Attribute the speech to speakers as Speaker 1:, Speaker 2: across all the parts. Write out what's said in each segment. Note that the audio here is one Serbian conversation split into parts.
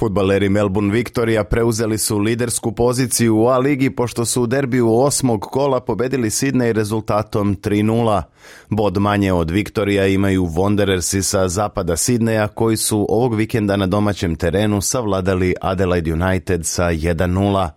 Speaker 1: Futbaleri Melbourne Victoria preuzeli su lidersku poziciju u A ligi pošto su u derbiju osmog kola pobedili Sidney rezultatom 3-0. Bod manje od Victoria imaju Wanderersi sa zapada Sidneja koji su ovog vikenda na domaćem terenu savladali Adelaide United sa 1-0.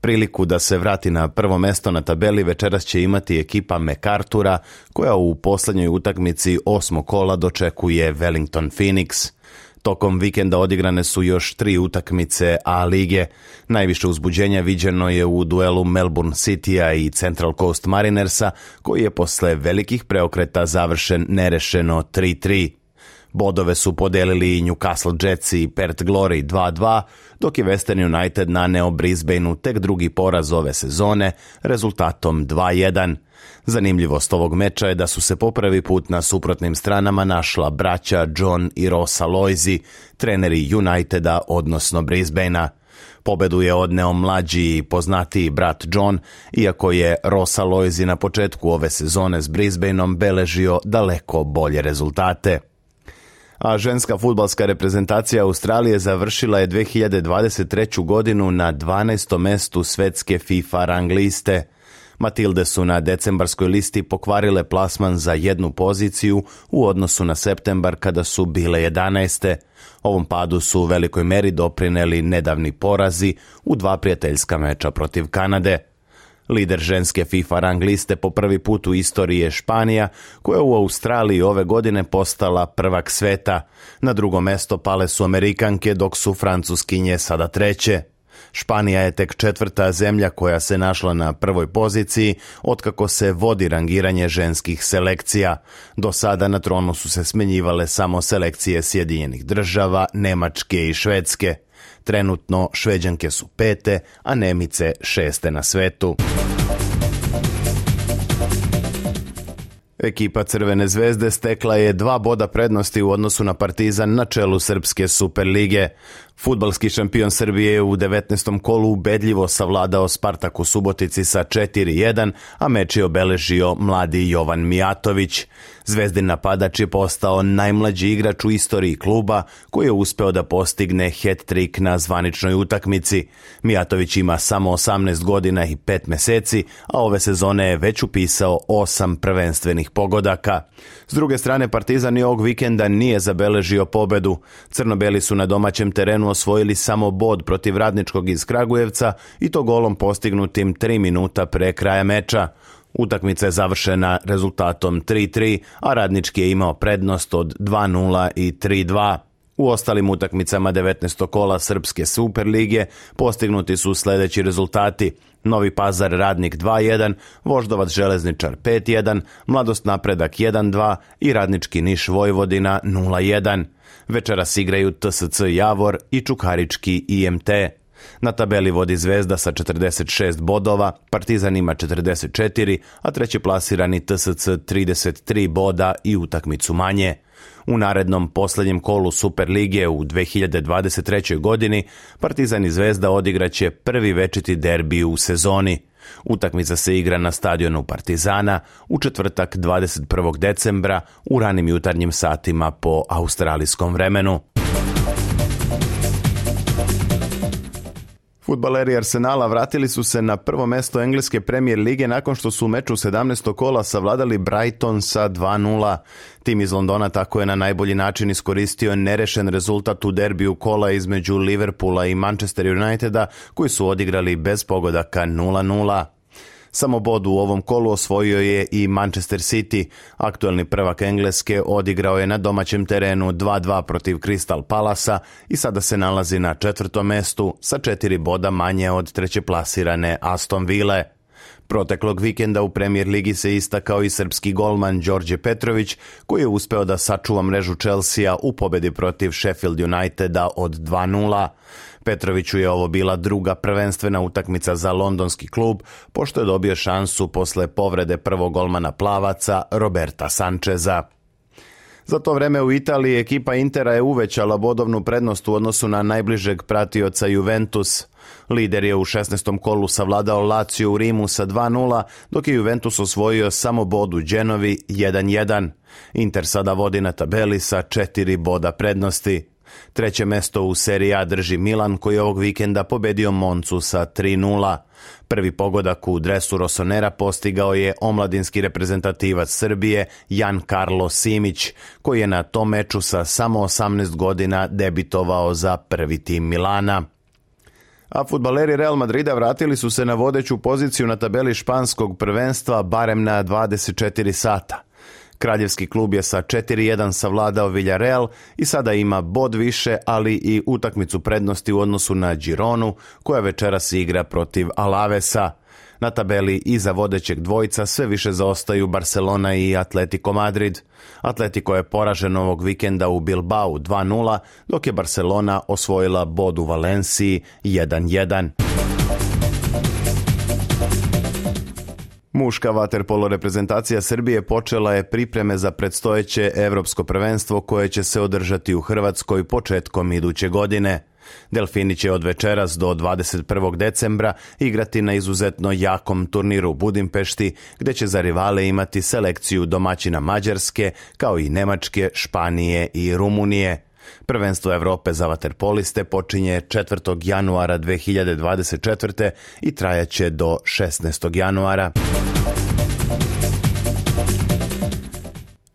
Speaker 1: Priliku da se vrati na prvo mesto na tabeli večeras će imati ekipa MacArthura koja u posljednjoj utakmici osmog kola dočekuje Wellington Phoenix. Tokom vikenda odigrane su još tri utakmice A lige. Najviše uzbuđenja viđeno je u duelu Melbourne Citya i Central Coast Marinersa, koji je posle velikih preokreta završen nerešeno 3-3. Bodove su podelili i Newcastle Jets i Perth Glory 2-2, dok je Western United naneo Brisbaneu tek drugi poraz ove sezone rezultatom 2-1. Zanimljivost ovog meča je da su se po prvi put na suprotnim stranama našla braća John i Rosa Loizi, treneri Uniteda, odnosno Brisbanea. Pobedu je odneo mlađi i poznatiji brat John, iako je Rosa Loizi na početku ove sezone s Brisbaneom beležio daleko bolje rezultate. A ženska futbalska reprezentacija Australije završila je 2023. godinu na 12. mestu svetske FIFA rang liste. Matilde su na decembarskoj listi pokvarile plasman za jednu poziciju u odnosu na septembar kada su bile 11. Ovom padu su u velikoj meri doprineli nedavni porazi u dva prijateljska meča protiv Kanade. Lider ženske FIFA rang liste po prvi put u istoriji je Španija, koja u Australiji ove godine postala prvak sveta. Na drugo mesto pale su Amerikanke, dok su Francuskinje sada treće. Španija je tek četvrta zemlja koja se našla na prvoj poziciji otkako se vodi rangiranje ženskih selekcija. Do sada na tronu su se smenjivale samo selekcije Sjedinjenih država, Nemačke i Švedske. Trenutno Šveđanke su pete, a Nemice šeste na svetu. Ekipa Crvene zvezde stekla je dva boda prednosti u odnosu na Partizan na čelu Srpske Superlige. Futbalski šampion Srbije je u 19. kolu ubedljivo savladao Spartak u Subotici sa 4-1, a meč je obeležio mladi Jovan Mijatović. Zvezdin napadač je postao najmlađi igrač u istoriji kluba koji je uspeo da postigne hat-trick na zvaničnoj utakmici. Mijatović ima samo 18 godina i 5 meseci, a ove sezone je već upisao osam prvenstvenih pogodaka. S druge strane, Partizan i ovog vikenda nije zabeležio pobedu. Crnobeli su na domaćem terenu osvojili samo bod protiv Radničkog iz Kragujevca i to golom postignutim 3 minuta pre kraja meča. Utakmica je završena rezultatom 3-3, a Radnički je imao prednost od 2-0 i 3-2. U ostalim utakmicama 19. kola Srpske Superlige postignuti su sljedeći rezultati. Novi Pazar Radnik 2-1, Voždovac Železničar 5-1, Mladost Napredak 1-2 i Radnički Niš Vojvodina 0-1. Večeras igraju TSC Javor i Čukarički IMT. Na tabeli vodi Zvezda sa 46 bodova, Partizan ima 44, a treći plasirani TSC 33 boda i utakmicu manje. U narednom posljednjem kolu Superlige u 2023. godini Partizan i Zvezda odigraće prvi večiti derbi u sezoni. Utakmica se igra na stadionu Partizana u četvrtak 21. decembra u ranim jutarnjim satima po australijskom vremenu. Futbaleri Arsenala vratili su se na prvo mesto engleske premijer lige nakon što su u meču 17. kola savladali Brighton sa 2-0. Tim iz Londona tako je na najbolji način iskoristio nerešen rezultat u derbiju kola između Liverpoola i Manchester Uniteda koji su odigrali bez pogodaka 0-0. Samo bod u ovom kolu osvojio je i Manchester City. Aktuelni prvak Engleske odigrao je na domaćem terenu 2-2 protiv Crystal Palasa i sada se nalazi na četvrtom mestu sa četiri boda manje od treće plasirane Aston Ville. Proteklog vikenda u premijer ligi se istakao i srpski golman Đorđe Petrović, koji je uspeo da sačuva mrežu Chelsea u pobedi protiv Sheffield Uniteda od 2-0. Petroviću je ovo bila druga prvenstvena utakmica za londonski klub, pošto je dobio šansu posle povrede prvog golmana plavaca Roberta Sančeza. Za to vreme u Italiji ekipa Intera je uvećala bodovnu prednost u odnosu na najbližeg pratioca Juventus. Lider je u 16. kolu savladao Lazio u Rimu sa 2-0, dok je Juventus osvojio samo bod u Genovi 1-1. Inter sada vodi na tabeli sa četiri boda prednosti. Treće mesto u seriji A drži Milan koji je ovog vikenda pobedio Moncu sa 3-0. Prvi pogodak u dresu Rosonera postigao je omladinski reprezentativac Srbije Jan Karlo Simić, koji je na tom meču sa samo 18 godina debitovao za prvi tim Milana. A futbaleri Real Madrida vratili su se na vodeću poziciju na tabeli španskog prvenstva barem na 24 sata. Kraljevski klub je sa 4-1 savladao Villarreal i sada ima bod više, ali i utakmicu prednosti u odnosu na Gironu, koja večeras igra protiv Alavesa. Na tabeli iza vodećeg dvojca sve više zaostaju Barcelona i Atletico Madrid. Atletico je poražen ovog vikenda u Bilbao 2-0, dok je Barcelona osvojila bod u Valenciji 1-1. Muška vaterpolo reprezentacija Srbije počela je pripreme za predstojeće evropsko prvenstvo koje će se održati u Hrvatskoj početkom iduće godine. Delfini će od večeras do 21. decembra igrati na izuzetno jakom turniru u Budimpešti, gde će za rivale imati selekciju domaćina Mađarske, kao i Nemačke, Španije i Rumunije. Prvenstvo Evrope za vaterpoliste počinje 4. januara 2024. i trajaće do 16. januara.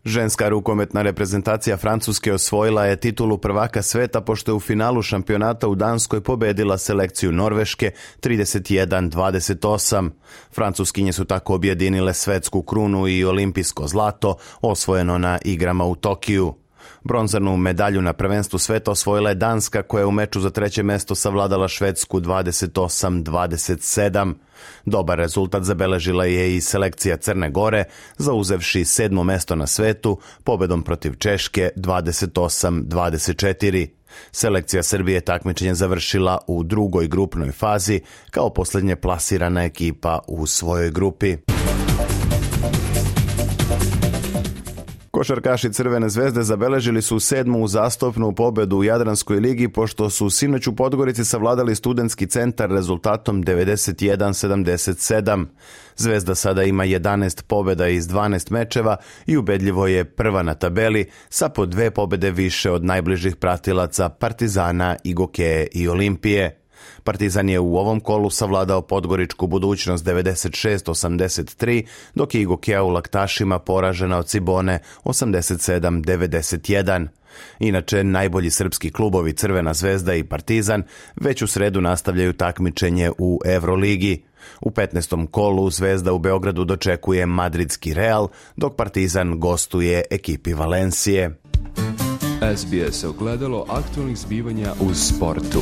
Speaker 1: Ženska rukometna reprezentacija Francuske osvojila je titulu prvaka sveta pošto je u finalu šampionata u Danskoj pobedila selekciju Norveške 31-28. Francuskinje su tako objedinile svetsku krunu i olimpijsko zlato osvojeno na igrama u Tokiju. Bronzanu medalju na prvenstvu sveta osvojila je Danska koja je u meču za treće mesto savladala Švedsku 28-27. Dobar rezultat zabeležila je i selekcija Crne Gore, zauzevši sedmo mesto na svetu, pobedom protiv Češke 28-24. Selekcija Srbije takmičenje završila u drugoj grupnoj fazi kao posljednje plasirana ekipa u svojoj grupi. Košarkaši Crvene zvezde zabeležili su sedmu uzastopnu pobedu u Jadranskoj ligi pošto su sinoć u Podgorici savladali studentski centar rezultatom 91-77. Zvezda sada ima 11 pobeda iz 12 mečeva i ubedljivo je prva na tabeli sa po dve pobede više od najbližih pratilaca Partizana, Igokeje i Olimpije. Partizan je u ovom kolu savladao podgoričku budućnost 96-83, dok je Igokea u laktašima poražena od Cibone 87-91. Inače, najbolji srpski klubovi Crvena zvezda i Partizan već u sredu nastavljaju takmičenje u Euroligi. U 15. kolu Zvezda u Beogradu dočekuje Madridski Real, dok Partizan gostuje ekipi Valencije.
Speaker 2: SBS ogledalo aktualnih zbivanja u sportu.